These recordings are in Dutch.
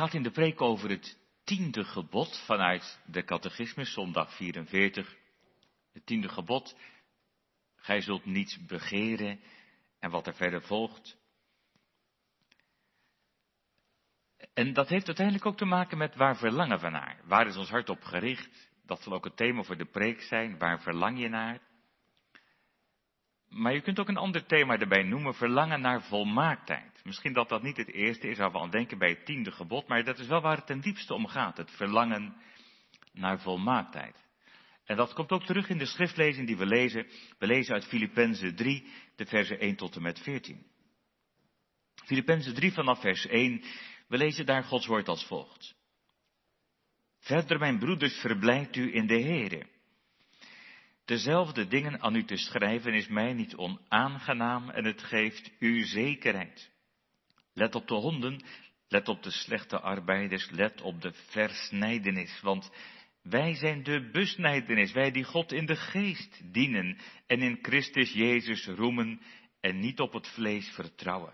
gaat in de preek over het tiende gebod vanuit de catechismus, zondag 44. Het tiende gebod, gij zult niets begeren en wat er verder volgt. En dat heeft uiteindelijk ook te maken met waar verlangen we naar? Waar is ons hart op gericht? Dat zal ook het thema voor de preek zijn. Waar verlang je naar? Maar je kunt ook een ander thema erbij noemen, verlangen naar volmaaktheid. Misschien dat dat niet het eerste is waar we aan denken bij het tiende gebod, maar dat is wel waar het ten diepste om gaat. Het verlangen naar volmaaktheid. En dat komt ook terug in de schriftlezing die we lezen. We lezen uit Filippenzen 3, de versen 1 tot en met 14. Filippenzen 3 vanaf vers 1, we lezen daar Gods woord als volgt. Verder, mijn broeders, verblijft u in de Here. Dezelfde dingen aan u te schrijven is mij niet onaangenaam en het geeft u zekerheid. Let op de honden, let op de slechte arbeiders, let op de versnijdenis, want wij zijn de besnijdenis, wij die God in de geest dienen en in Christus Jezus roemen en niet op het vlees vertrouwen.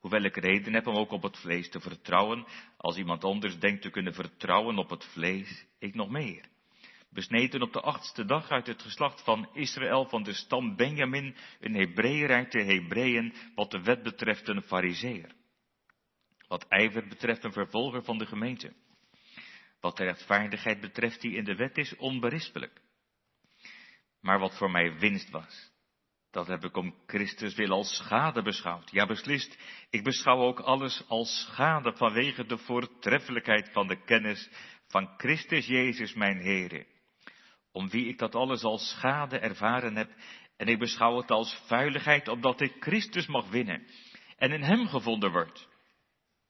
Hoewel ik reden heb om ook op het vlees te vertrouwen, als iemand anders denkt te kunnen vertrouwen op het vlees, ik nog meer. Besneden op de achtste dag uit het geslacht van Israël van de stam Benjamin, een Hebreeër uit de Hebreeën, wat de wet betreft een fariseer. Wat ijver betreft een vervolger van de gemeente. Wat de rechtvaardigheid betreft die in de wet is, onberispelijk. Maar wat voor mij winst was, dat heb ik om Christus wil als schade beschouwd. Ja, beslist, ik beschouw ook alles als schade vanwege de voortreffelijkheid van de kennis van Christus Jezus mijn Heere. Om wie ik dat alles als schade ervaren heb, en ik beschouw het als vuiligheid, opdat ik Christus mag winnen en in Hem gevonden word.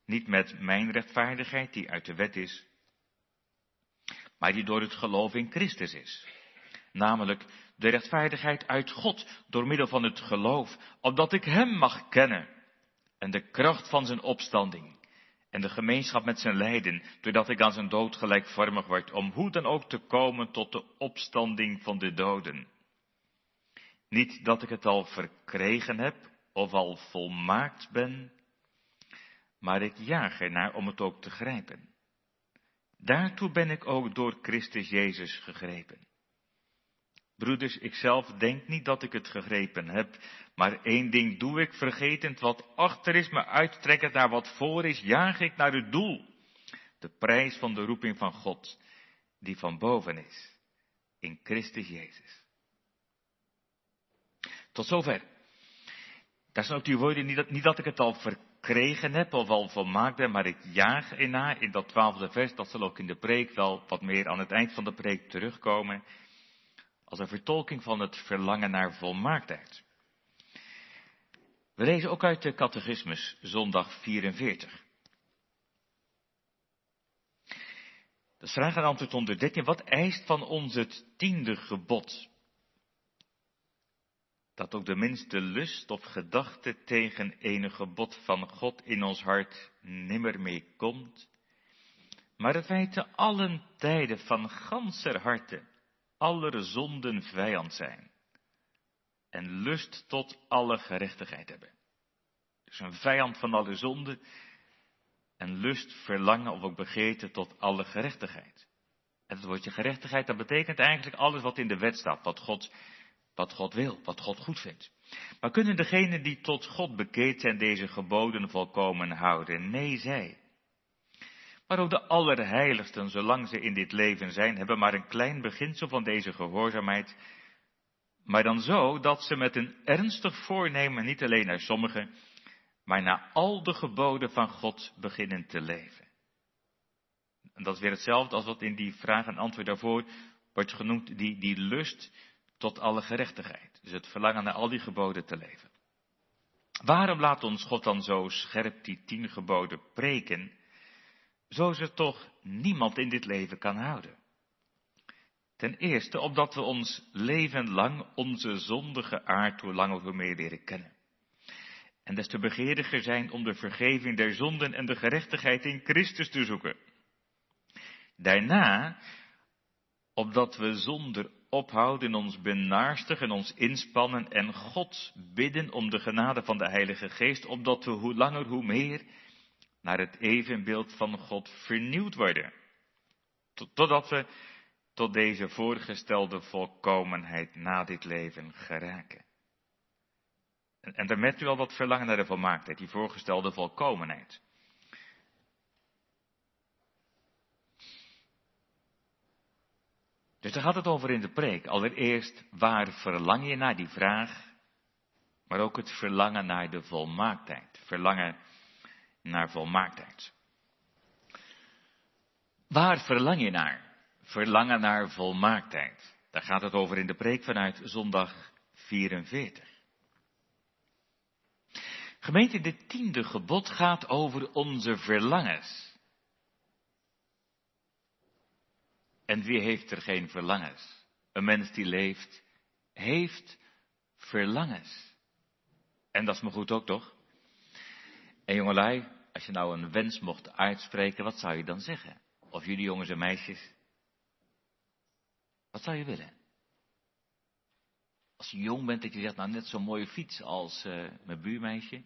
Niet met mijn rechtvaardigheid die uit de wet is, maar die door het geloof in Christus is. Namelijk de rechtvaardigheid uit God door middel van het geloof, opdat ik Hem mag kennen en de kracht van zijn opstanding en de gemeenschap met zijn lijden, doordat ik aan zijn dood gelijkvormig word, om hoe dan ook te komen tot de opstanding van de doden. Niet dat ik het al verkregen heb of al volmaakt ben, maar ik jaag ernaar om het ook te grijpen. Daartoe ben ik ook door Christus Jezus gegrepen. Broeders, ik zelf denk niet dat ik het gegrepen heb, maar één ding doe ik, vergetend wat achter is, me uittrekkend naar wat voor is, jaag ik naar het doel. De prijs van de roeping van God, die van boven is, in Christus Jezus. Tot zover. Daar zijn ook die woorden, niet dat, ik het al verkregen heb of al volmaakt ben, maar ik jaag ernaar in dat twaalfde vers, dat zal ook in de preek wel wat meer aan het eind van de preek terugkomen als een vertolking van het verlangen naar volmaaktheid. We lezen ook uit de catechismus, zondag 44. De vraag en antwoord onder 13. Wat eist van ons het tiende gebod? Dat ook de minste lust of gedachte tegen enig gebod van God in ons hart nimmer meer komt, maar dat wij te allen tijden van ganser harte aller zonden vijand zijn. En lust tot alle gerechtigheid hebben. Dus een vijand van alle zonden. En lust, verlangen of ook begeerte tot alle gerechtigheid. En het woordje gerechtigheid, dat betekent eigenlijk alles wat in de wet staat. Wat God, wat God wil, wat God goed vindt. Maar kunnen degenen die tot God bekeerd zijn deze geboden volkomen houden? Nee, zij. Maar ook de allerheiligsten, zolang ze in dit leven zijn, hebben maar een klein beginsel van deze gehoorzaamheid. Maar dan zo dat ze met een ernstig voornemen niet alleen naar sommigen, maar naar al de geboden van God beginnen te leven. En dat is weer hetzelfde als wat in die vraag en antwoord daarvoor wordt genoemd, die, die lust tot alle gerechtigheid. Dus het verlangen naar al die geboden te leven. Waarom laat ons God dan zo scherp die tien geboden preken? Zo ze toch niemand in dit leven kan houden. Ten eerste omdat we ons leven lang onze zondige aard hoe langer hoe meer leren kennen. En des te begeeriger zijn om de vergeving der zonden en de gerechtigheid in Christus te zoeken. Daarna, opdat we zonder ophouden ons benaarstig ons inspannen en God bidden om de genade van de Heilige Geest, opdat we hoe langer hoe meer naar het evenbeeld van God vernieuwd worden. Totdat we tot deze voorgestelde volkomenheid na dit leven geraken. En, dan merkt u al wat verlangen naar de volmaaktheid, die voorgestelde volkomenheid. Dus daar gaat het over in de preek. Allereerst, waar verlang je naar die vraag, maar ook het verlangen naar de volmaaktheid. Verlangen naar volmaaktheid. Waar verlang je naar? Verlangen naar volmaaktheid. Daar gaat het over in de preek vanuit zondag 44. Gemeente, dit tiende gebod gaat over onze verlangens. En wie heeft er geen verlangens? Een mens die leeft, heeft verlangens. En dat is me goed ook, toch? En jongelui, als je nou een wens mocht uitspreken, wat zou je dan zeggen? Of jullie jongens en meisjes? Wat zou je willen? Als je jong bent, dat je zegt, nou net zo'n mooie fiets als uh, mijn buurmeisje.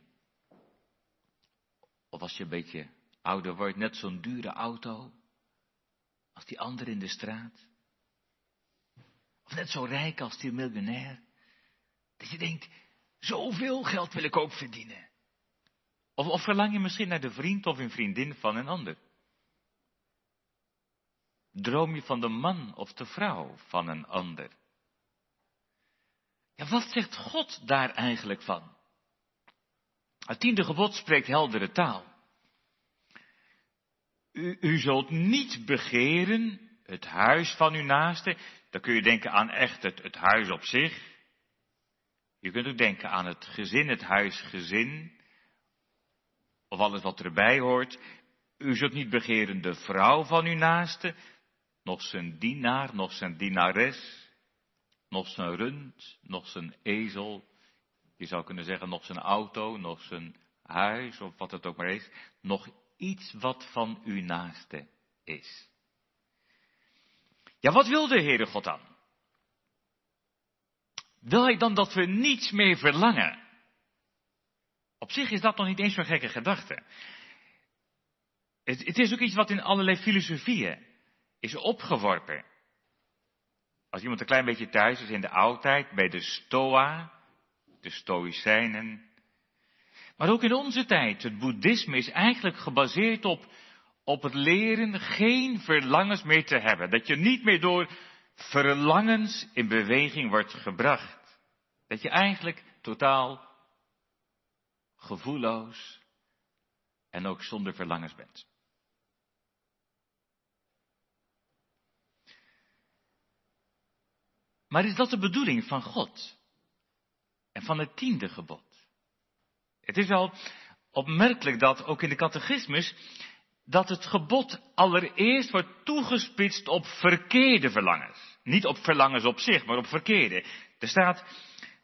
Of als je een beetje ouder wordt, net zo'n dure auto als die ander in de straat. Of net zo rijk als die miljonair. Dat je denkt, zoveel geld wil ik ook verdienen. Of, of verlang je misschien naar de vriend of een vriendin van een ander. Droom je van de man of de vrouw van een ander. Ja, wat zegt God daar eigenlijk van? Het tiende gebod spreekt heldere taal. U, u zult niet begeren het huis van uw naaste. Dan kun je denken aan echt het, het huis op zich. Je kunt ook denken aan het gezin, het huisgezin. Of alles wat erbij hoort. U zult niet begeren de vrouw van uw naaste. Nog zijn dienaar, nog zijn dienares. Nog zijn rund, nog zijn ezel. Je zou kunnen zeggen nog zijn auto, nog zijn huis of wat het ook maar is. Nog iets wat van uw naaste is. Ja, wat wil de Heere God dan? Wil hij dan dat we niets meer verlangen? Op zich is dat nog niet eens zo'n gekke gedachte. Het, het, is ook iets wat in allerlei filosofieën is opgeworpen. Als iemand een klein beetje thuis is in de oudheid, bij de Stoa, de Stoïcijnen, maar ook in onze tijd, het boeddhisme is eigenlijk gebaseerd op, op het leren geen verlangens meer te hebben. Dat je niet meer door verlangens in beweging wordt gebracht. Dat je eigenlijk totaal gevoelloos en ook zonder verlangens bent. Maar is dat de bedoeling van God en van het tiende gebod? Het is wel opmerkelijk dat ook in de catechismus dat het gebod allereerst wordt toegespitst op verkeerde verlangens. Niet op verlangens op zich, maar op verkeerde. Er staat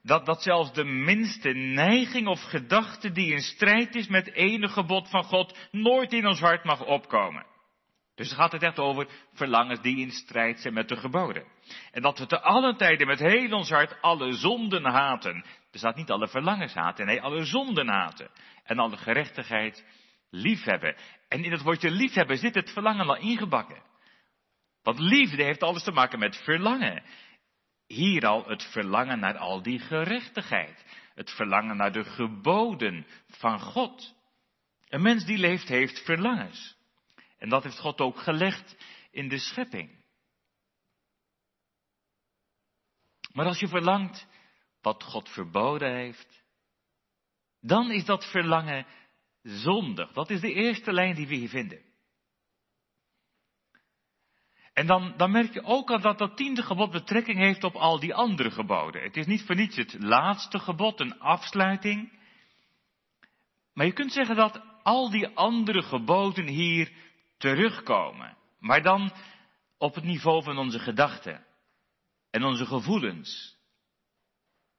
dat, dat zelfs de minste neiging of gedachte die in strijd is met enig gebod van God nooit in ons hart mag opkomen. Dus dan gaat het echt over verlangens die in strijd zijn met de geboden. En dat we te allen tijden met heel ons hart alle zonden haten. Er staat niet alle verlangens haten, nee, alle zonden haten. En alle gerechtigheid liefhebben. En in het woordje liefhebben zit het verlangen al ingebakken. Want liefde heeft alles te maken met verlangen. Hier al het verlangen naar al die gerechtigheid. Het verlangen naar de geboden van God. Een mens die leeft heeft verlangens. En dat heeft God ook gelegd in de schepping. Maar als je verlangt wat God verboden heeft, dan is dat verlangen zondig. Dat is de eerste lijn die we hier vinden. En dan, dan merk je ook al dat dat tiende gebod betrekking heeft op al die andere geboden. Het is niet voor niets het laatste gebod, een afsluiting. Maar je kunt zeggen dat al die andere geboden hier terugkomen. Maar dan op het niveau van onze gedachten en onze gevoelens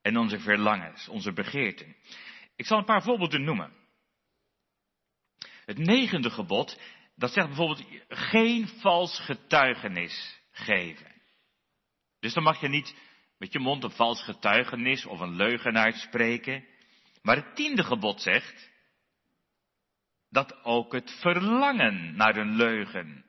en onze verlangens, onze begeerten. Ik zal een paar voorbeelden noemen. Het negende gebod, dat zegt bijvoorbeeld geen vals getuigenis geven. Dus dan mag je niet met je mond een vals getuigenis of een leugen uitspreken. Maar het tiende gebod zegt, dat ook het verlangen naar een leugen,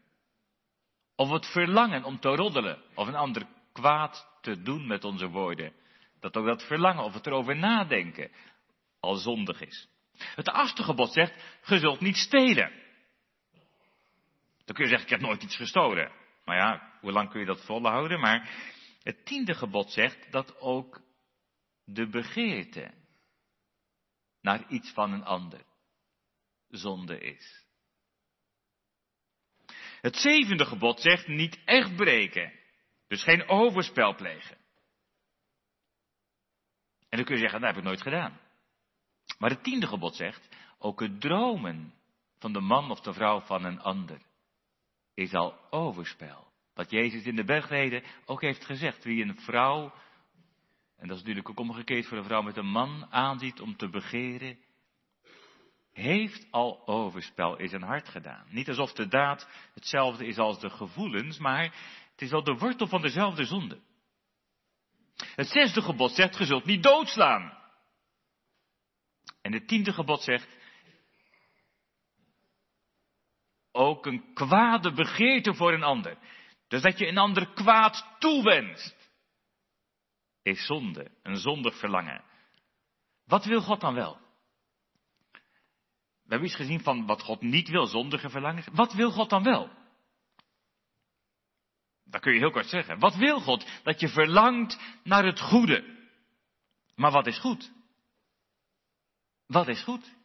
of het verlangen om te roddelen, of een ander kwaad te doen met onze woorden, dat ook dat verlangen of het erover nadenken al zondig is. Het achtste gebod zegt, ge zult niet stelen. Dan kun je zeggen, ik heb nooit iets gestolen. Maar ja, hoe lang kun je dat volhouden? Maar het tiende gebod zegt dat ook de begeerte naar iets van een ander zonde is. Het zevende gebod zegt niet echt breken. Dus geen overspel plegen. En dan kun je zeggen, dat heb ik nooit gedaan. Maar het tiende gebod zegt, ook het dromen van de man of de vrouw van een ander is al overspel. Wat Jezus in de bergreden ook heeft gezegd. Wie een vrouw, en dat is natuurlijk ook omgekeerd voor een vrouw met een man aanziet om te begeren, heeft al overspel in zijn hart gedaan. Niet alsof de daad hetzelfde is als de gevoelens, maar het is al de wortel van dezelfde zonde. Het zesde gebod zegt, je zult niet doodslaan. En het tiende gebod zegt, ook een kwade begeerte voor een ander. Dus dat je een ander kwaad toewenst, is zonde, een zondig verlangen. Wat wil God dan wel? We hebben iets gezien van wat God niet wil, zondige verlangens. Wat wil God dan wel? Dat kun je heel kort zeggen. Wat wil God? Dat je verlangt naar het goede. Maar wat is goed? Wat is goed?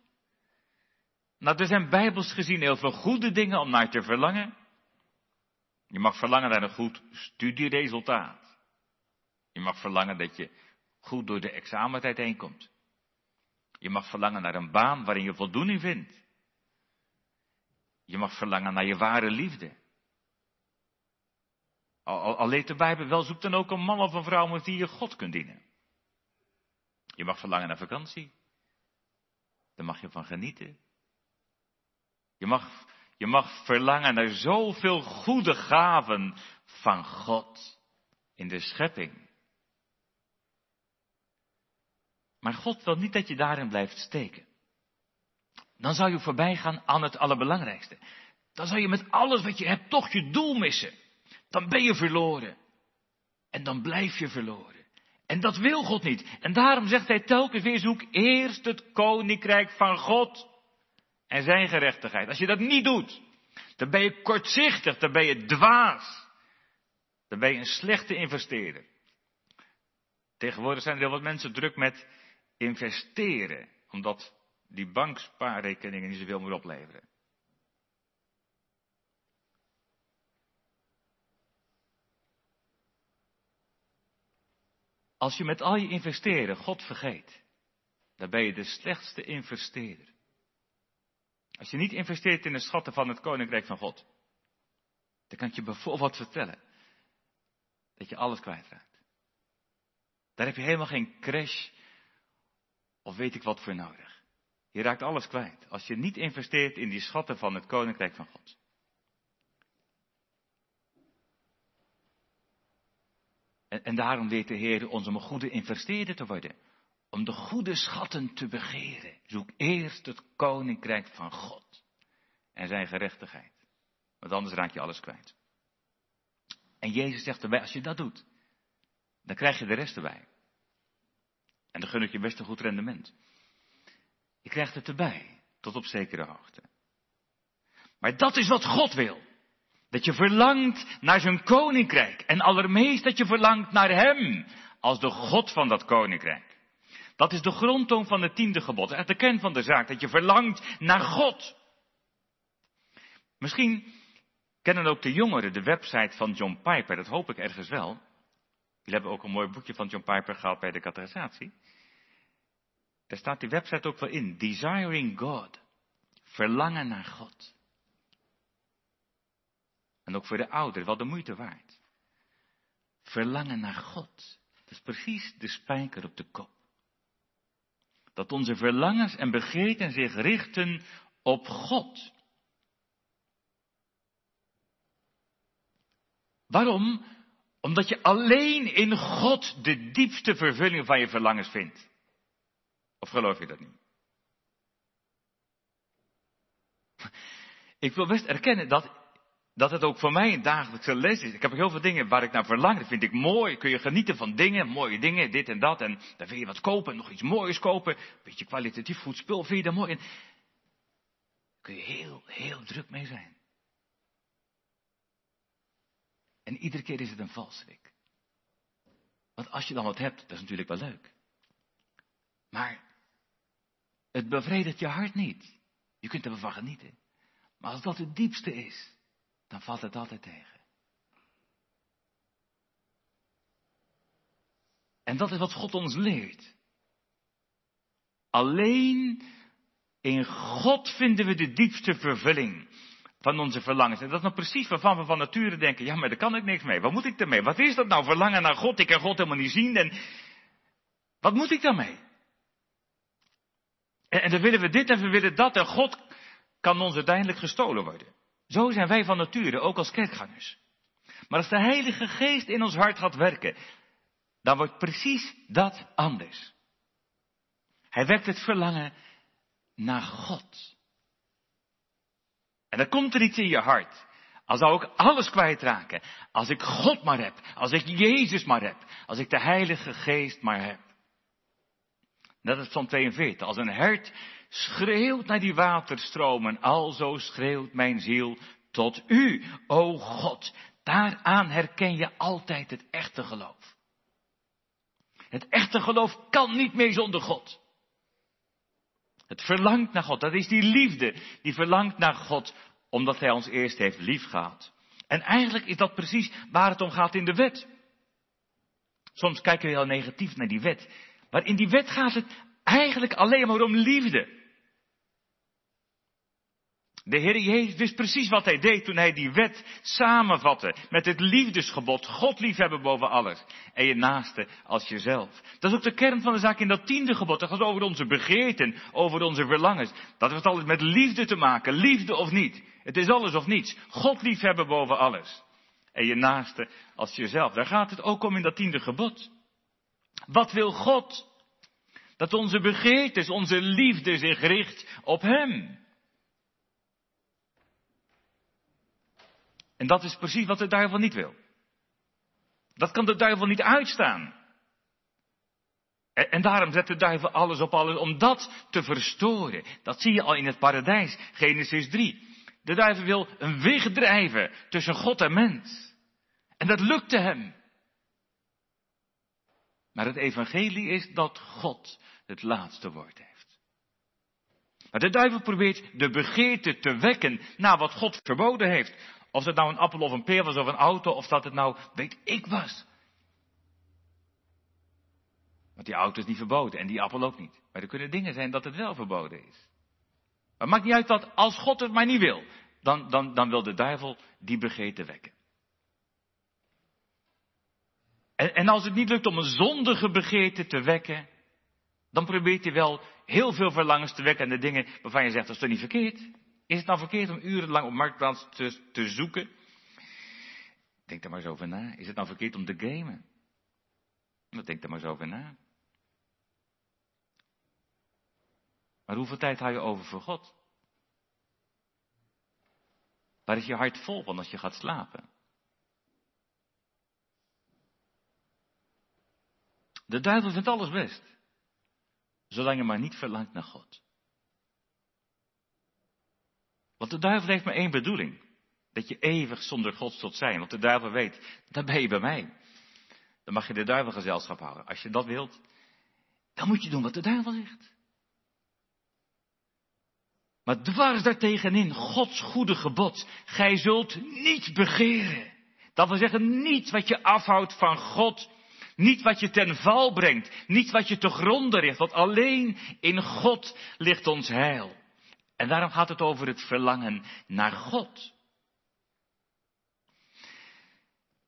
Nou, er zijn bijbels gezien heel veel goede dingen om naar te verlangen. Je mag verlangen naar een goed studieresultaat. Je mag verlangen dat je goed door de examentijd heen komt. Je mag verlangen naar een baan waarin je voldoening vindt. Je mag verlangen naar je ware liefde. Al, de Bijbel wel, zoek dan ook een man of een vrouw met wie je God kunt dienen. Je mag verlangen naar vakantie. Daar mag je van genieten. Je mag, je mag verlangen naar zoveel goede gaven van God in de schepping. Maar God wil niet dat je daarin blijft steken. Dan zou je voorbij gaan aan het allerbelangrijkste. Dan zou je met alles wat je hebt toch je doel missen. Dan ben je verloren. En dan blijf je verloren. En dat wil God niet. En daarom zegt hij telkens weer zoek eerst het koninkrijk van God en zijn gerechtigheid. Als je dat niet doet, dan ben je kortzichtig, dan ben je dwaas. Dan ben je een slechte investeerder. Tegenwoordig zijn er heel wat mensen druk met investeren, omdat die bankspaarrekeningen niet zoveel meer opleveren. Als je met al je investeren God vergeet, dan ben je de slechtste investeerder. Als je niet investeert in de schatten van het koninkrijk van God, dan kan ik je bijvoorbeeld vertellen dat je alles kwijtraakt. Daar heb je helemaal geen crash of weet ik wat voor nodig. Je raakt alles kwijt als je niet investeert in die schatten van het koninkrijk van God. En, en daarom weet de Heer ons om een goede investeerder te worden. Om de goede schatten te begeren. Zoek eerst het koninkrijk van God. En zijn gerechtigheid. Want anders raak je alles kwijt. En Jezus zegt erbij, als je dat doet, dan krijg je de rest erbij. En dan gun ik je best een goed rendement. Je krijgt het erbij, tot op zekere hoogte. Maar dat is wat God wil. Dat je verlangt naar zijn koninkrijk. En allermeest dat je verlangt naar hem als de God van dat koninkrijk. Dat is de grondtoon van het tiende gebod. Echt de kern van de zaak. Dat je verlangt naar God. Misschien kennen ook de jongeren de website van John Piper. Dat hoop ik ergens wel. Jullie hebben ook een mooi boekje van John Piper gehad bij de catechisatie. Daar staat die website ook wel in. Desiring God. Verlangen naar God. En ook voor de ouderen wel de moeite waard. Verlangen naar God. Dat is precies de spijker op de kop. Dat onze verlangens en begeerten zich richten op God. Waarom? Omdat je alleen in God de diepste vervulling van je verlangens vindt. Of geloof je dat niet? Ik wil best erkennen dat, dat het ook voor mij een dagelijkse les is. Ik heb heel veel dingen waar ik naar verlang. Dat vind ik mooi. Kun je genieten van dingen, mooie dingen, dit en dat. En dan wil je wat kopen, nog iets moois kopen. Een beetje kwalitatief goed spul, vind je dat mooi. En kun je heel, heel druk mee zijn. En iedere keer is het een valstrik. Want als je dan wat hebt, dat is natuurlijk wel leuk. Maar het bevredigt je hart niet. Je kunt er wel van genieten. Maar als dat het diepste is, dan valt het altijd tegen. En dat is wat God ons leert. Alleen in God vinden we de diepste vervulling van onze verlangens. En dat is nou precies waarvan we van nature denken, ja, maar daar kan ik niks mee. Wat moet ik ermee? Wat is dat nou, verlangen naar God? Ik kan God helemaal niet zien. En wat moet ik daarmee? En, en dan willen we dit en we willen dat. En God kan ons uiteindelijk gestolen worden. Zo zijn wij van nature, ook als kerkgangers. Maar als de Heilige Geest in ons hart gaat werken, dan wordt precies dat anders. Hij wekt het verlangen naar God. En dan komt er iets in je hart. Als zou ik alles kwijtraken. Als ik God maar heb. Als ik Jezus maar heb. Als ik de Heilige Geest maar heb. Dat is Psalm 42. Als een hert schreeuwt naar die waterstromen, alzo schreeuwt mijn ziel tot u, o God. Daaraan herken je altijd het echte geloof. Het echte geloof kan niet meer zonder God. Het verlangt naar God. Dat is die liefde die verlangt naar God omdat Hij ons eerst heeft lief gehad. En eigenlijk is dat precies waar het om gaat in de wet. Soms kijken we heel negatief naar die wet. Maar in die wet gaat het eigenlijk alleen maar om liefde. De Heer Jezus wist precies wat hij deed toen hij die wet samenvatte met het liefdesgebod. God liefhebben boven alles. En je naaste als jezelf. Dat is ook de kern van de zaak in dat tiende gebod. Dat gaat over onze begeerten, over onze verlangens. Dat heeft alles met liefde te maken. Liefde of niet. Het is alles of niets. God liefhebben boven alles. En je naaste als jezelf. Daar gaat het ook om in dat tiende gebod. Wat wil God? Dat onze begeertes, onze liefde zich richt op Hem. En dat is precies wat de duivel niet wil. Dat kan de duivel niet uitstaan. En, daarom zet de duivel alles op alles om dat te verstoren. Dat zie je al in het paradijs, Genesis 3. De duivel wil een weg drijven tussen God en mens. En dat lukte hem. Maar het evangelie is dat God het laatste woord heeft. Maar de duivel probeert de begeerte te wekken naar wat God verboden heeft. Of het nou een appel of een peer was of een auto, of dat het nou, weet ik was. Want die auto is niet verboden en die appel ook niet. Maar er kunnen dingen zijn dat het wel verboden is. Maar het maakt niet uit dat als God het maar niet wil, dan, dan, dan wil de duivel die begeerte wekken. En, en als het niet lukt om een zondige begeerte te wekken, dan probeert hij wel heel veel verlangens te wekken aan de dingen waarvan je zegt, dat is toch niet verkeerd? Is het nou verkeerd om urenlang op marktplaats te, te zoeken? Denk daar maar eens over na. Is het nou verkeerd om te gamen? Nou, denk daar maar eens over na. Maar hoeveel tijd hou je over voor God? Waar is je hart vol van als je gaat slapen? De duivel vindt alles best. Zolang je maar niet verlangt naar God. Want de duivel heeft maar één bedoeling. Dat je eeuwig zonder God zult zijn. Want de duivel weet, dan ben je bij mij. Dan mag je de duivel gezelschap houden. Als je dat wilt, dan moet je doen wat de duivel zegt. Maar dwars daartegenin, Gods goede gebod. Gij zult niet begeren. Dat wil zeggen, niet wat je afhoudt van God. Niet wat je ten val brengt. Niet wat je te gronden richt. Want alleen in God ligt ons heil. En daarom gaat het over het verlangen naar God.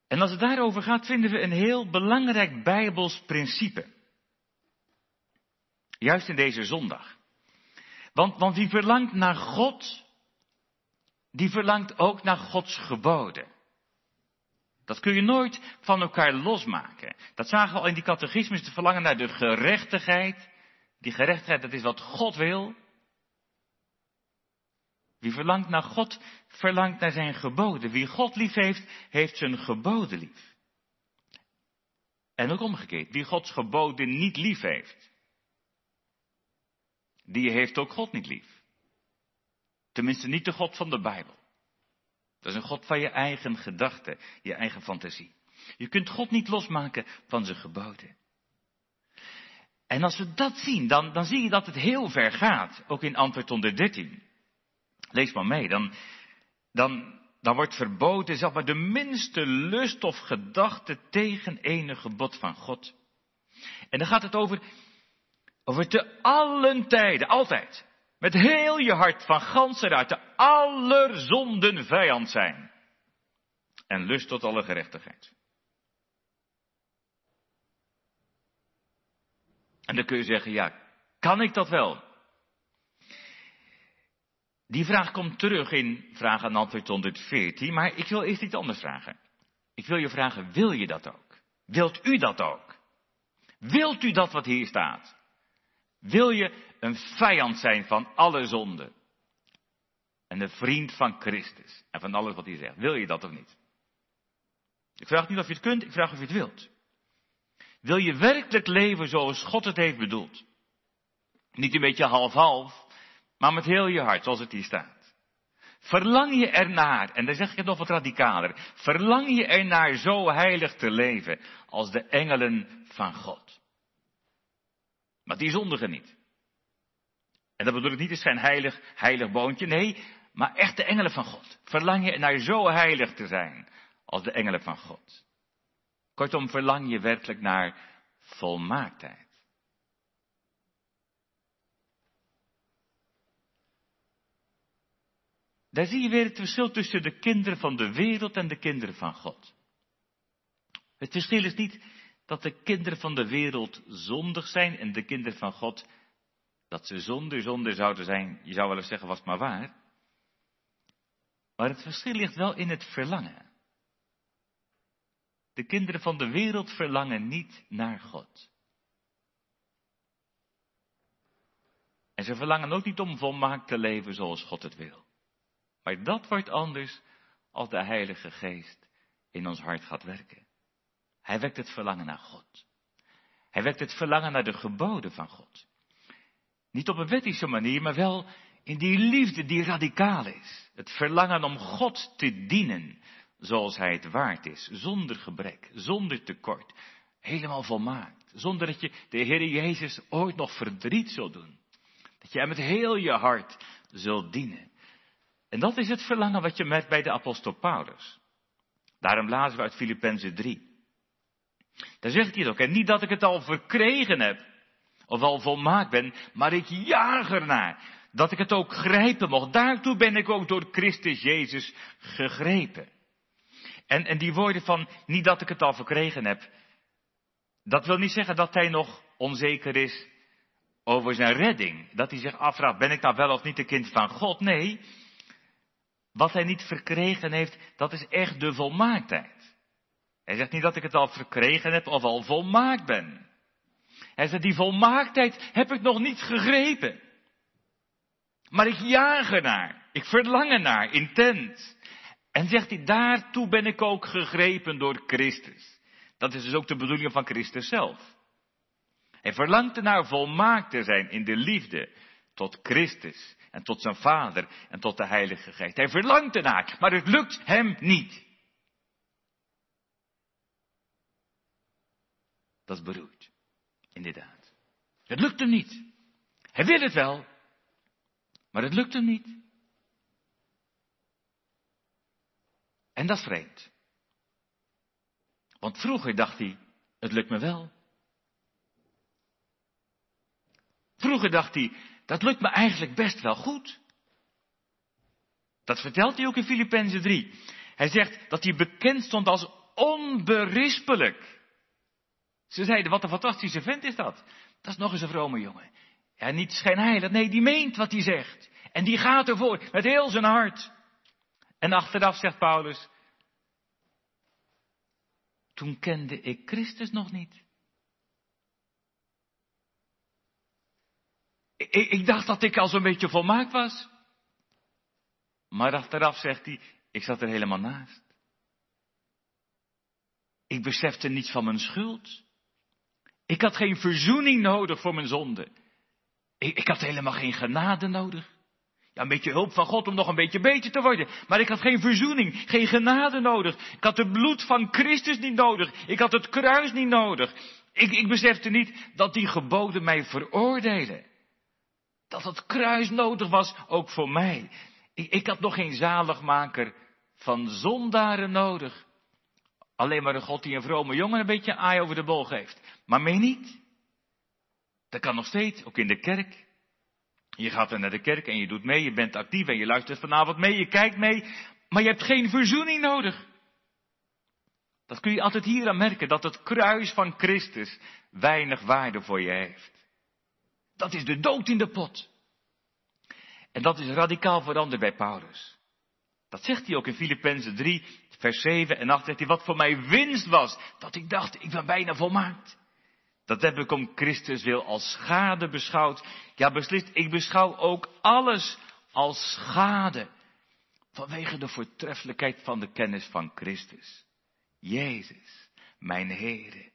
En als het daarover gaat, vinden we een heel belangrijk Bijbels principe. Juist in deze zondag. Want, want wie verlangt naar God, die verlangt ook naar Gods geboden. Dat kun je nooit van elkaar losmaken. Dat zagen we al in die catechismus, het verlangen naar de gerechtigheid. Die gerechtigheid, dat is wat God wil. Wie verlangt naar God, verlangt naar zijn geboden. Wie God lief heeft, heeft zijn geboden lief. En ook omgekeerd, wie Gods geboden niet lief heeft, die heeft ook God niet lief. Tenminste niet de God van de Bijbel. Dat is een God van je eigen gedachten, je eigen fantasie. Je kunt God niet losmaken van zijn geboden. En als we dat zien, dan, dan zie je dat het heel ver gaat. Ook in antwoord 113. Lees maar mee. Dan, dan, dan wordt verboden, zeg maar, de minste lust of gedachte tegen enig gebod van God. En dan gaat het over, over te allen tijden, altijd. Met heel je hart van ganse de aller zonden vijand zijn. En lust tot alle gerechtigheid. En dan kun je zeggen, ja, kan ik dat wel? Die vraag komt terug in vraag en antwoord 114, maar ik wil eerst iets anders vragen. Ik wil je vragen, wil je dat ook? Wilt u dat ook? Wilt u dat wat hier staat? Wil je een vijand zijn van alle zonden? En een vriend van Christus en van alles wat hij zegt. Wil je dat of niet? Ik vraag niet of je het kunt, ik vraag of je het wilt. Wil je werkelijk leven zoals God het heeft bedoeld? Niet een beetje half-half, maar met heel je hart, zoals het hier staat. Verlang je ernaar, en dan zeg ik het nog wat radicaler, verlang je ernaar zo heilig te leven als de engelen van God. Maar die zondigen niet. En dat bedoel ik niet als geen heilig, heilig boontje, nee, maar echt de engelen van God. Verlang je ernaar zo heilig te zijn als de engelen van God. Kortom, verlang je werkelijk naar volmaaktheid. Daar zie je weer het verschil tussen de kinderen van de wereld en de kinderen van God. Het verschil is niet dat de kinderen van de wereld zondig zijn en de kinderen van God dat ze zonder zonde zouden zijn. Je zou wel eens zeggen, was maar waar. Maar het verschil ligt wel in het verlangen. De kinderen van de wereld verlangen niet naar God. En ze verlangen ook niet om volmaakt te leven zoals God het wil. Maar dat wordt anders als de Heilige Geest in ons hart gaat werken. Hij wekt het verlangen naar God. Hij wekt het verlangen naar de geboden van God. Niet op een wettische manier, maar wel in die liefde die radicaal is. Het verlangen om God te dienen zoals Hij het waard is. Zonder gebrek, zonder tekort. Helemaal volmaakt. Zonder dat je de Heer Jezus ooit nog verdriet zult doen. Dat je Hem met heel je hart zult dienen. En dat is het verlangen wat je met bij de apostel Paulus. Daarom lazen we uit Filippenzen 3. Daar zegt hij ook. En niet dat ik het al verkregen heb, of al volmaakt ben, maar ik jaag ernaar. Dat ik het ook grijpen mocht. Daartoe ben ik ook door Christus Jezus gegrepen. En, en die woorden van niet dat ik het al verkregen heb. Dat wil niet zeggen dat hij nog onzeker is over zijn redding. Dat hij zich afvraagt, ben ik nou wel of niet een kind van God? Nee, wat hij niet verkregen heeft, dat is echt de volmaaktheid. Hij zegt niet dat ik het al verkregen heb of al volmaakt ben. Hij zegt, die volmaaktheid heb ik nog niet gegrepen. Maar ik jaag ernaar. Ik verlang ernaar, intens. En zegt hij, daartoe ben ik ook gegrepen door Christus. Dat is dus ook de bedoeling van Christus zelf. Hij verlangt ernaar volmaakt te zijn in de liefde tot Christus en tot zijn Vader en tot de Heilige Geest. Hij verlangt ernaar, maar het lukt hem niet. Dat is beroerd, inderdaad. Het lukt hem niet. Hij wil het wel, maar het lukt hem niet. En dat is vreemd. Want vroeger dacht hij, het lukt me wel. Vroeger dacht hij, dat lukt me eigenlijk best wel goed. Dat vertelt hij ook in Filippenzen 3. Hij zegt dat hij bekend stond als onberispelijk. Ze zeiden, wat een fantastische vent is dat. Dat is nog eens een vrome jongen. Ja, niet schijnheilig, nee, die meent wat hij zegt. En die gaat ervoor, met heel zijn hart. En achteraf zegt Paulus, toen kende ik Christus nog niet. Ik, ik dacht dat ik al zo'n beetje volmaakt was. Maar achteraf zegt hij, ik zat er helemaal naast. Ik besefte niets van mijn schuld. Ik had geen verzoening nodig voor mijn zonde. Ik, ik had helemaal geen genade nodig. Ja, een beetje hulp van God om nog een beetje beter te worden. Maar ik had geen verzoening, geen genade nodig. Ik had het bloed van Christus niet nodig. Ik had het kruis niet nodig. Ik, ik besefte niet dat die geboden mij veroordelen. Dat het kruis nodig was, ook voor mij. Ik, ik had nog geen zaligmaker van zondaren nodig. Alleen maar een God die een vrome jongen een beetje aai over de bol geeft. Maar mij niet. Dat kan nog steeds, ook in de kerk. Je gaat er naar de kerk en je doet mee, je bent actief en je luistert vanavond mee, je kijkt mee, maar je hebt geen verzoening nodig. Dat kun je altijd hier aan merken, dat het kruis van Christus weinig waarde voor je heeft. Dat is de dood in de pot. En dat is radicaal veranderd bij Paulus. Dat zegt hij ook in Filippenzen 3, vers 7 en 8, zegt hij, wat voor mij winst was, dat ik dacht, ik ben bijna volmaakt. Dat heb ik om Christus wil als schade beschouwd. Ja, beslist, ik beschouw ook alles als schade. Vanwege de voortreffelijkheid van de kennis van Christus. Jezus, mijn Heere.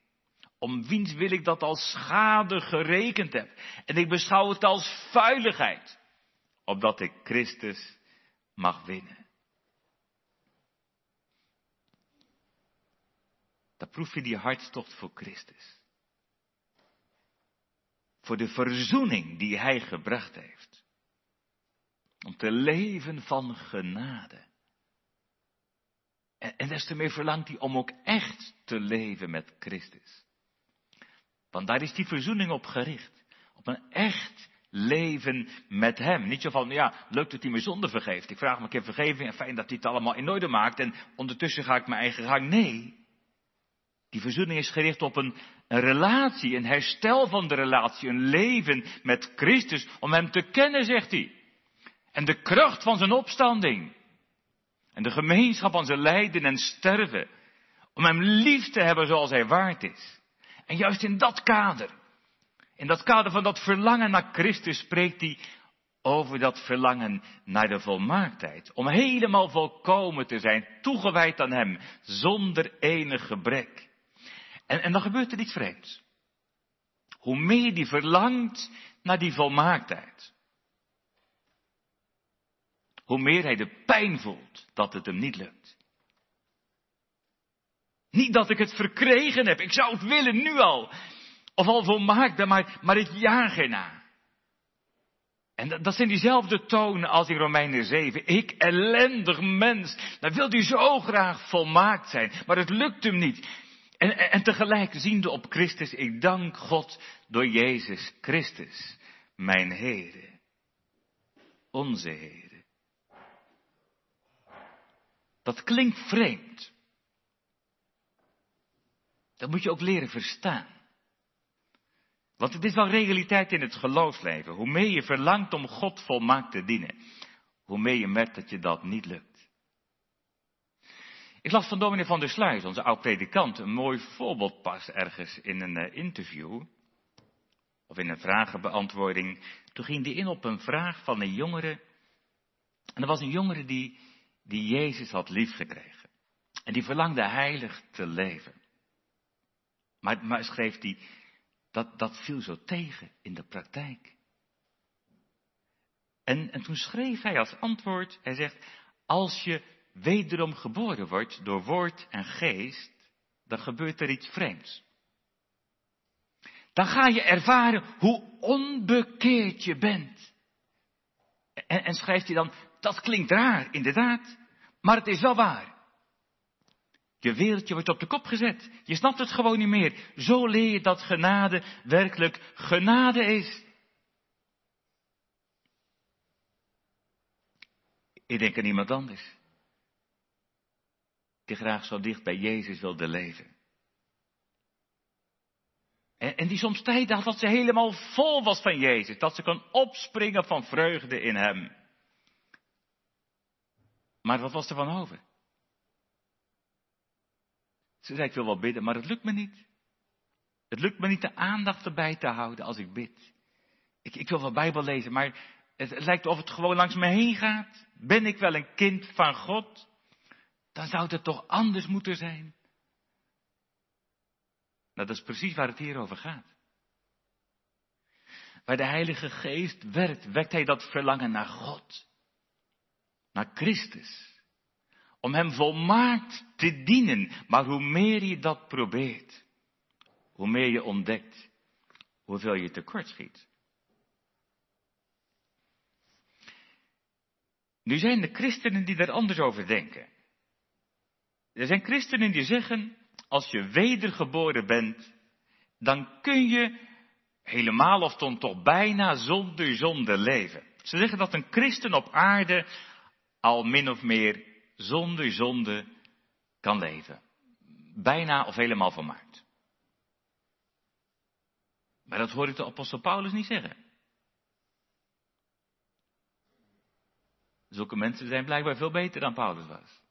Om wiens wil ik dat als schade gerekend heb. En ik beschouw het als vuiligheid. Opdat ik Christus mag winnen. Dan proef je die hartstocht voor Christus voor de verzoening die Hij gebracht heeft. Om te leven van genade. En, en des te meer verlangt hij om ook echt te leven met Christus. Want daar is die verzoening op gericht. Op een echt leven met Hem. Niet zo van, ja, leuk dat hij me zonde vergeeft. Ik vraag me een keer vergeving en fijn dat hij het allemaal in orde maakt en ondertussen ga ik mijn eigen gang. Nee. Die verzoening is gericht op een, een relatie, een herstel van de relatie, een leven met Christus, om Hem te kennen, zegt hij. En de kracht van zijn opstanding. En de gemeenschap van zijn lijden en sterven. Om Hem lief te hebben zoals Hij waard is. En juist in dat kader, in dat kader van dat verlangen naar Christus, spreekt hij over dat verlangen naar de volmaaktheid. Om helemaal volkomen te zijn, toegewijd aan Hem, zonder enig gebrek. En, en dan gebeurt er iets vreemds. Hoe meer die verlangt naar die volmaaktheid, hoe meer hij de pijn voelt dat het hem niet lukt. Niet dat ik het verkregen heb, ik zou het willen nu al. Of al volmaakt maar, maar ik jaag ernaar. En dat, zijn diezelfde tonen als in Romeinen 7. Ik, ellendig mens, dan wil hij zo graag volmaakt zijn, maar het lukt hem niet. En, en tegelijk ziende op Christus, ik dank God door Jezus Christus, mijn Heere, onze Heere. Dat klinkt vreemd. Dat moet je ook leren verstaan. Want het is wel realiteit in het geloofsleven. Hoe meer je verlangt om God volmaakt te dienen, hoe meer je merkt dat je dat niet lukt. Ik las van dominee van der Sluis, onze oud-predikant, een mooi voorbeeld pas ergens in een uh, interview. Of in een vragenbeantwoording. Toen ging hij in op een vraag van een jongere. En er was een jongere die, die Jezus had liefgekregen. En die verlangde heilig te leven. Maar, maar schreef hij, dat, dat viel zo tegen in de praktijk. En, en toen schreef hij als antwoord, hij zegt, als je wederom geboren wordt door woord en geest, dan gebeurt er iets vreemds. Dan ga je ervaren hoe onbekeerd je bent. En, en schrijft hij dan, dat klinkt raar, inderdaad, maar het is wel waar. Je wereldje wordt op de kop gezet. Je snapt het gewoon niet meer. Zo leer je dat genade werkelijk genade is. Ik denk aan iemand anders die graag zo dicht bij Jezus wilde leven. En, en die soms tijd had dat ze helemaal vol was van Jezus, dat ze kon opspringen van vreugde in Hem. Maar wat was er van over? Ze zei, ik wil wel bidden, maar het lukt me niet. Het lukt me niet de aandacht erbij te houden als ik bid. Ik, ik wil wel Bijbel lezen, maar, Het lijkt of het gewoon langs me heen gaat. Ben ik wel een kind van God? Dan zou het toch anders moeten zijn. Nou, dat is precies waar het hier over gaat. Waar de Heilige Geest werkt, wekt Hij dat verlangen naar God. Naar Christus. Om Hem volmaakt te dienen. Maar hoe meer je dat probeert, hoe meer je ontdekt hoeveel je tekort schiet. Nu zijn er christenen die daar anders over denken. Er zijn christenen die zeggen, als je wedergeboren bent, dan kun je helemaal of dan toch bijna zonder zonde leven. Ze zeggen dat een christen op aarde al min of meer zonder zonde kan leven. Bijna of helemaal volmaakt. Maar dat hoor ik de apostel Paulus niet zeggen. Zulke mensen zijn blijkbaar veel beter dan Paulus was.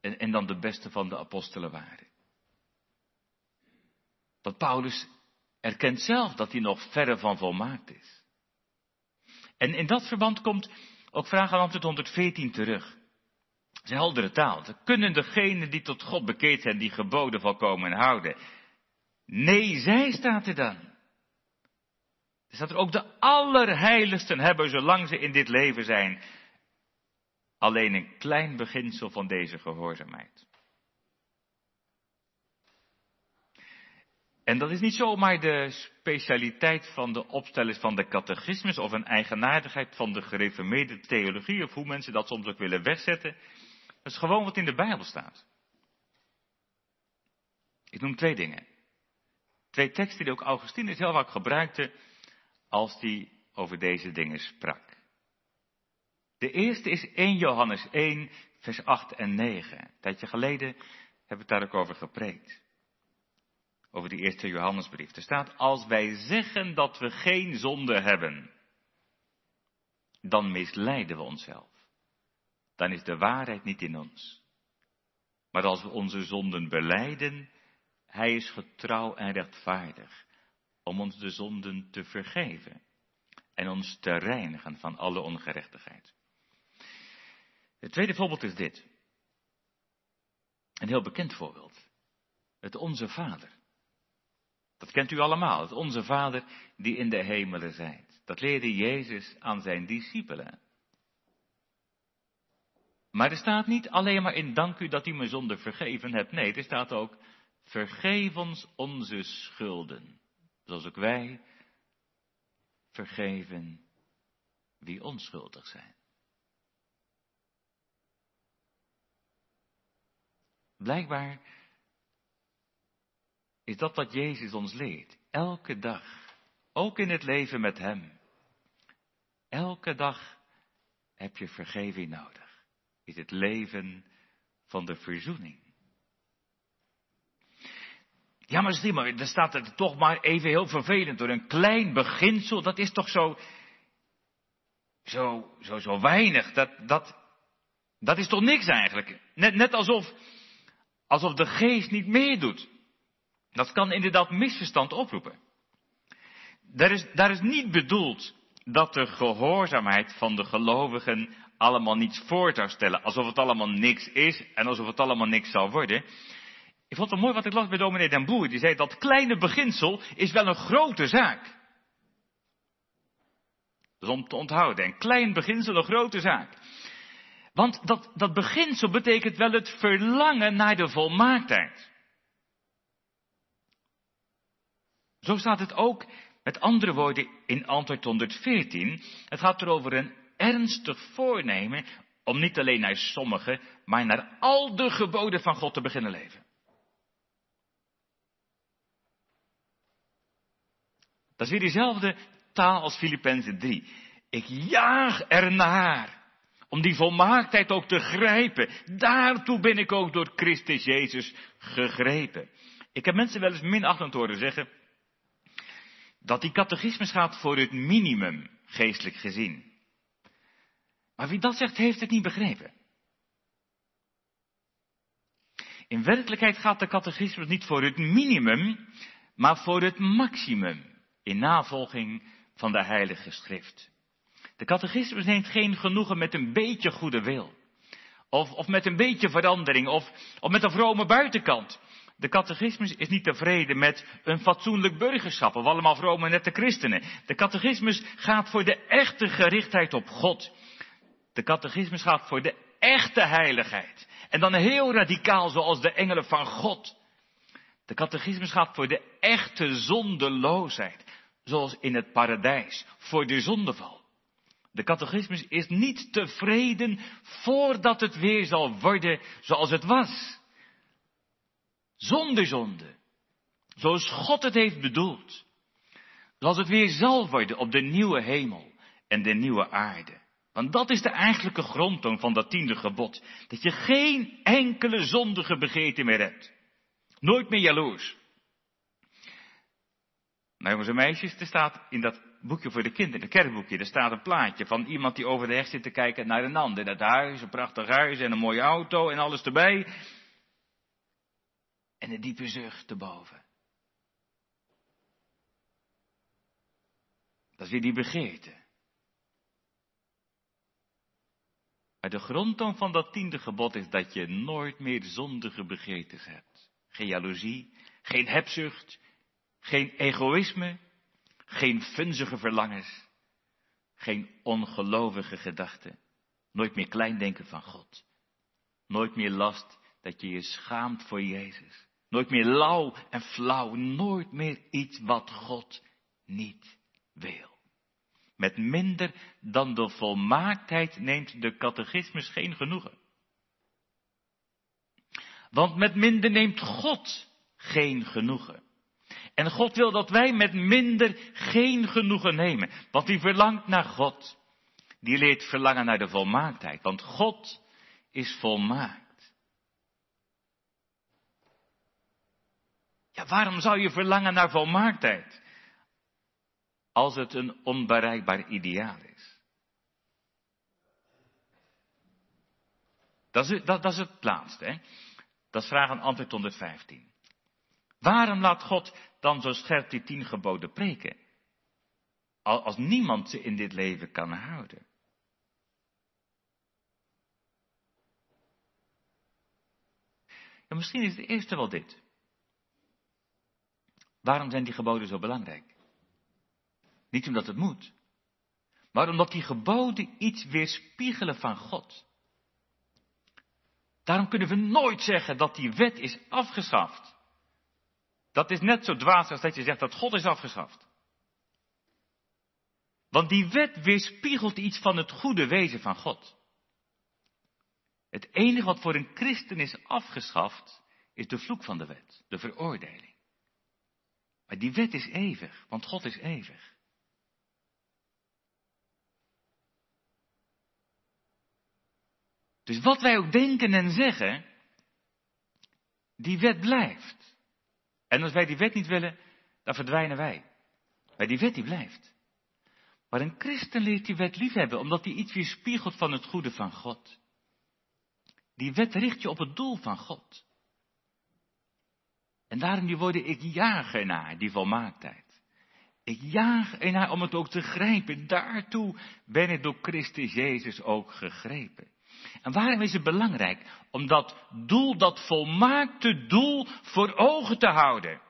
En, en dan de beste van de apostelen waren. Want Paulus erkent zelf dat hij nog verre van volmaakt is. En in dat verband komt ook vraag aan antwoord 114 terug. Een heldere taal. Kunnen degenen die tot God bekeerd zijn, die geboden volkomen houden? Nee, zij staat er dan. Er staat er ook de allerheiligsten hebben, zolang ze in dit leven zijn, alleen een klein beginsel van deze gehoorzaamheid. En dat is niet zomaar de specialiteit van de opstellers van de catechismus of een eigenaardigheid van de gereformeerde theologie of hoe mensen dat soms ook willen wegzetten. Dat is gewoon wat in de Bijbel staat. Ik noem twee dingen. Twee teksten die ook Augustinus heel vaak gebruikte als hij over deze dingen sprak. De eerste is 1 Johannes 1, vers 8 en 9. Een tijdje geleden heb ik daar ook over gepreekt. Over die eerste Johannesbrief. Er staat, als wij zeggen dat we geen zonde hebben, dan misleiden we onszelf. Dan is de waarheid niet in ons. Maar als we onze zonden beleiden, hij is getrouw en rechtvaardig om ons de zonden te vergeven en ons te reinigen van alle ongerechtigheid. Het tweede voorbeeld is dit. Een heel bekend voorbeeld. Het Onze Vader. Dat kent u allemaal. Het Onze Vader die in de hemelen zijt. Dat leerde Jezus aan zijn discipelen. Maar er staat niet alleen maar in dank u dat u me zonde vergeven hebt. Nee, er staat ook vergeef ons onze schulden. Zoals ook wij vergeven wie onschuldig zijn. Blijkbaar is dat wat Jezus ons leert. Elke dag. Ook in het leven met Hem. Elke dag heb je vergeving nodig. Is het leven van de verzoening. Ja, maar zie maar, er staat er toch maar even heel vervelend door. Een klein beginsel, dat is toch zo, zo, zo, zo weinig. Dat, dat, dat is toch niks eigenlijk. Net, net alsof, alsof de geest niet meedoet. Dat kan inderdaad misverstand oproepen. Daar is, daar is niet bedoeld dat de gehoorzaamheid van de gelovigen allemaal niets voor zou stellen. Alsof het allemaal niks is en alsof het allemaal niks zal worden. Ik vond het mooi wat ik las bij dominee Den Boer. Die zei dat kleine beginsel is wel een grote zaak. Dus om te onthouden. Een klein beginsel, een grote zaak. Want dat, dat beginsel betekent wel het verlangen naar de volmaaktheid. Zo staat het ook, met andere woorden, in antwoord 114. Het gaat erover een ernstig voornemen om niet alleen naar sommige, maar naar al de geboden van God te beginnen leven. Dat is weer diezelfde taal als Filippenzen 3. Ik jaag ernaar om die volmaaktheid ook te grijpen. Daartoe ben ik ook door Christus Jezus gegrepen. Ik heb mensen wel eens minachtend horen zeggen dat die catechismus gaat voor het minimum, geestelijk gezien. Maar wie dat zegt, heeft het niet begrepen. In werkelijkheid gaat de catechismus niet voor het minimum, maar voor het maximum in navolging van de Heilige Schrift. De catechismus neemt geen genoegen met een beetje goede wil. Of, of met een beetje verandering, of, of met een vrome buitenkant. De catechismus is niet tevreden met een fatsoenlijk burgerschap, of allemaal vrome nette christenen. De catechismus gaat voor de echte gerichtheid op God. De catechismus gaat voor de echte heiligheid. En dan heel radicaal zoals de engelen van God. De catechismus gaat voor de echte zondeloosheid, zoals in het paradijs, voor de zondeval. De catechismus is niet tevreden voordat het weer zal worden zoals het was. Zonder zonde. Zoals God het heeft bedoeld. Zoals het weer zal worden op de nieuwe hemel en de nieuwe aarde. Want dat is de eigenlijke grondtoon van dat tiende gebod. Dat je geen enkele zondige begeerte meer hebt. Nooit meer jaloers. Maar jongens en meisjes, er staat in dat boekje voor de kinderen, een kerkboekje, er staat een plaatje van iemand die over de heg zit te kijken naar een ander. Dat huis, een prachtig huis en een mooie auto en alles erbij. En een diepe zucht erboven. Dat is weer die begeerte. Maar de grondtoon van dat tiende gebod is dat je nooit meer zondige begeertes hebt. Geen jaloezie, geen hebzucht, geen egoïsme, geen funzige verlangens, geen ongelovige gedachten, nooit meer klein denken van God, nooit meer last dat je je schaamt voor Jezus, nooit meer lauw en flauw, nooit meer iets wat God niet wil. Met minder dan de volmaaktheid neemt de catechismus geen genoegen. Want met minder neemt God geen genoegen. En God wil dat wij met minder geen genoegen nemen. Want die verlangt naar God. Die leert verlangen naar de volmaaktheid. Want God is volmaakt. Ja, waarom zou je verlangen naar volmaaktheid? Als het een onbereikbaar ideaal is. Dat is, dat, dat het laatste. Hè? Dat is vraag en antwoord 115. Waarom laat God dan zo scherp die tien geboden preken? Als niemand ze in dit leven kan houden. En misschien is het eerste wel dit. Waarom zijn die geboden zo belangrijk? Niet omdat het moet, maar omdat die geboden iets weerspiegelen van God. Daarom kunnen we nooit zeggen dat die wet is afgeschaft. Dat is net zo dwaas als dat je zegt dat God is afgeschaft. Want die wet weerspiegelt iets van het goede wezen van God. Het enige wat voor een christen is afgeschaft, is de vloek van de wet, de veroordeling. Maar die wet is eeuwig, want God is eeuwig. Dus wat wij ook denken en zeggen, die wet blijft. En als wij die wet niet willen, dan verdwijnen wij. Maar die wet die blijft. Maar een christen leert die wet liefhebben, omdat die iets weerspiegelt van het goede van God. Die wet richt je op het doel van God. En daarom die woorden, ik jaag ernaar, die volmaaktheid. Ik jaag ernaar om het ook te grijpen. Daartoe ben ik door Christus Jezus ook gegrepen. En waarom is het belangrijk? Om dat doel, dat volmaakte doel voor ogen te houden.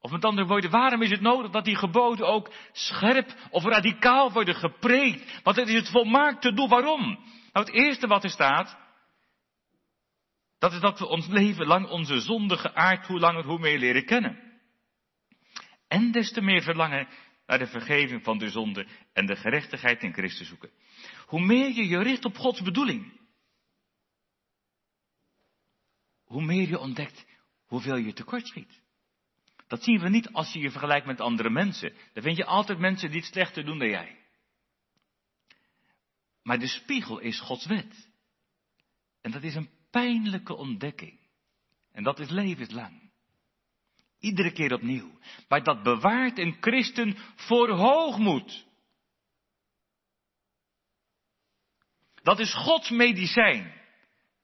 Of met andere woorden, waarom is het nodig dat die geboden ook scherp of radicaal worden gepreekt? Want het is het volmaakte doel. Waarom? Nou, het eerste wat er staat, dat is dat we ons leven lang onze zondige aard hoe langer hoe meer leren kennen. En des te meer verlangen naar de vergeving van de zonde en de gerechtigheid in Christus zoeken. Hoe meer je je richt op Gods bedoeling, hoe meer je ontdekt hoeveel je tekortschiet. Dat zien we niet als je je vergelijkt met andere mensen. Dan vind je altijd mensen die het slechter doen dan jij. Maar de spiegel is Gods wet. En dat is een pijnlijke ontdekking. En dat is levenslang. Iedere keer opnieuw. Maar dat bewaart een christen voor hoogmoed. Dat is Gods medicijn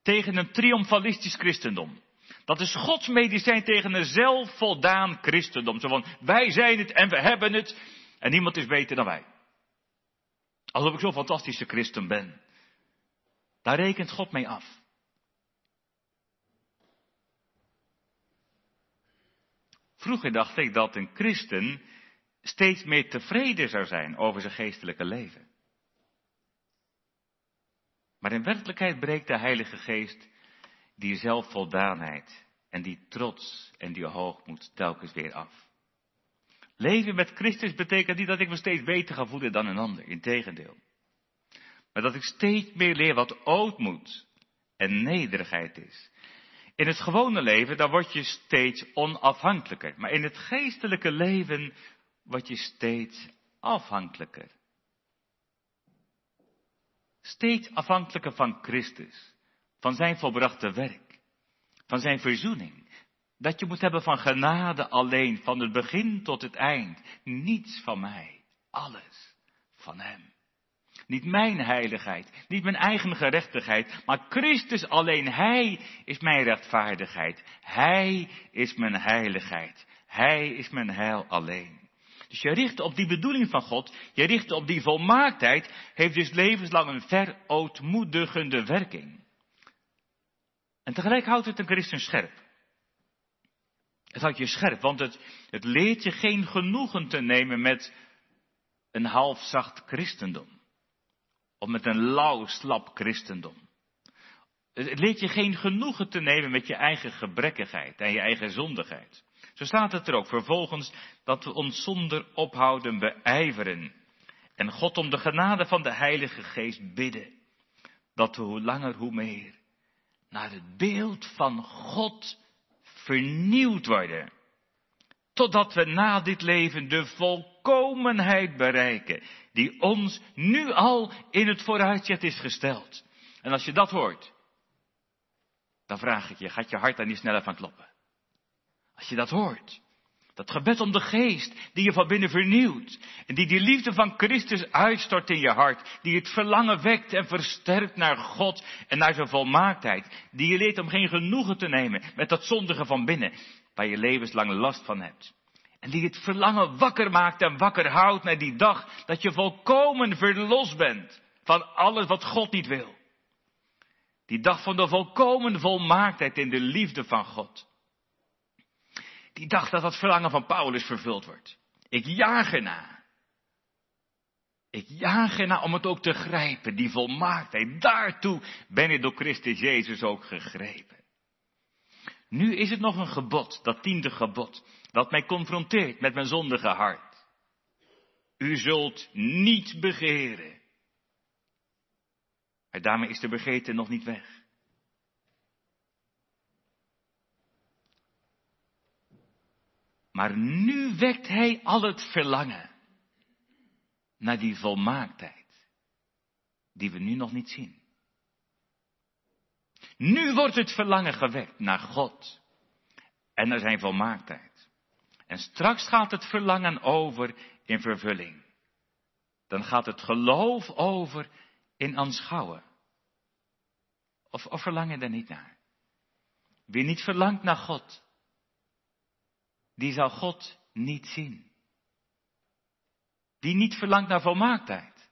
tegen een triomfalistisch christendom. Dat is Gods medicijn tegen een zelfvoldaan christendom. Zo van, wij zijn het en we hebben het en niemand is beter dan wij. Alsof ik zo'n fantastische christen ben. Daar rekent God mee af. Vroeger dacht ik dat een christen steeds meer tevreden zou zijn over zijn geestelijke leven. Maar in werkelijkheid breekt de Heilige Geest die zelfvoldaanheid en die trots en die hoogmoed telkens weer af. Leven met Christus betekent niet dat ik me steeds beter ga voelen dan een ander, integendeel. Maar dat ik steeds meer leer wat ootmoed en nederigheid is. In het gewone leven, dan word je steeds onafhankelijker. Maar in het geestelijke leven word je steeds afhankelijker. Steeds afhankelijker van Christus, van zijn volbrachte werk, van zijn verzoening. Dat je moet hebben van genade alleen, van het begin tot het eind. Niets van mij, alles van Hem. Niet mijn heiligheid, niet mijn eigen gerechtigheid, maar Christus alleen. Hij is mijn rechtvaardigheid. Hij is mijn heiligheid. Hij is mijn heil alleen. Dus je richt op die bedoeling van God, je richt op die volmaaktheid, heeft dus levenslang een verootmoedigende werking. En tegelijk houdt het een christen scherp. Het houdt je scherp, want het, het leert je geen genoegen te nemen met een half zacht christendom. Of met een lauw, slap christendom. Het leert je geen genoegen te nemen met je eigen gebrekkigheid en je eigen zondigheid. Zo staat het er ook vervolgens dat we ons zonder ophouden beijveren. En God om de genade van de Heilige Geest bidden. Dat we hoe langer hoe meer naar het beeld van God vernieuwd worden. Totdat we na dit leven de volkomenheid bereiken, die ons nu al in het vooruitzicht is gesteld. En als je dat hoort, dan vraag ik je, gaat je hart daar niet sneller van kloppen? Als je dat hoort, dat gebed om de geest die je van binnen vernieuwt. En die die liefde van Christus uitstort in je hart. Die het verlangen wekt en versterkt naar God en naar zijn volmaaktheid. Die je leert om geen genoegen te nemen met dat zondige van binnen. Waar je levenslang last van hebt. En die het verlangen wakker maakt en wakker houdt naar die dag dat je volkomen verlost bent van alles wat God niet wil. Die dag van de volkomen volmaaktheid in de liefde van God die dacht dat dat verlangen van Paulus vervuld wordt. Ik jaag erna. Ik jaag erna om het ook te grijpen, die volmaaktheid. Daartoe ben ik door Christus Jezus ook gegrepen. Nu is het nog een gebod, dat tiende gebod, dat mij confronteert met mijn zondige hart. U zult niet begeren. Maar daarmee is de begeerte nog niet weg. Maar nu wekt hij al het verlangen naar die volmaaktheid, die we nu nog niet zien. Nu wordt het verlangen gewekt naar God en naar zijn volmaaktheid. En straks gaat het verlangen over in vervulling. Dan gaat het geloof over in aanschouwen. Of, of verlang je er niet naar? Wie niet verlangt naar God, die zal God niet zien. Die niet verlangt naar volmaaktheid,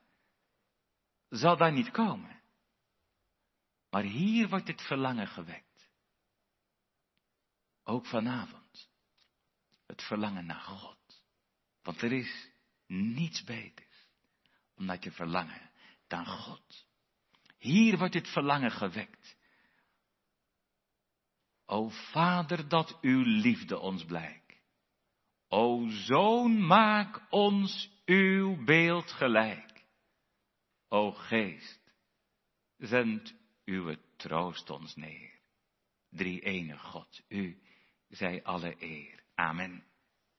zal daar niet komen. Maar hier wordt het verlangen gewekt. Ook vanavond. Het verlangen naar God. Want er is niets beters om naar te verlangen dan God. Hier wordt het verlangen gewekt. O Vader, dat uw liefde ons blijkt. O Zoon, maak ons uw beeld gelijk. O Geest, zend uw troost ons neer. Drie enige God, u zij alle eer. Amen.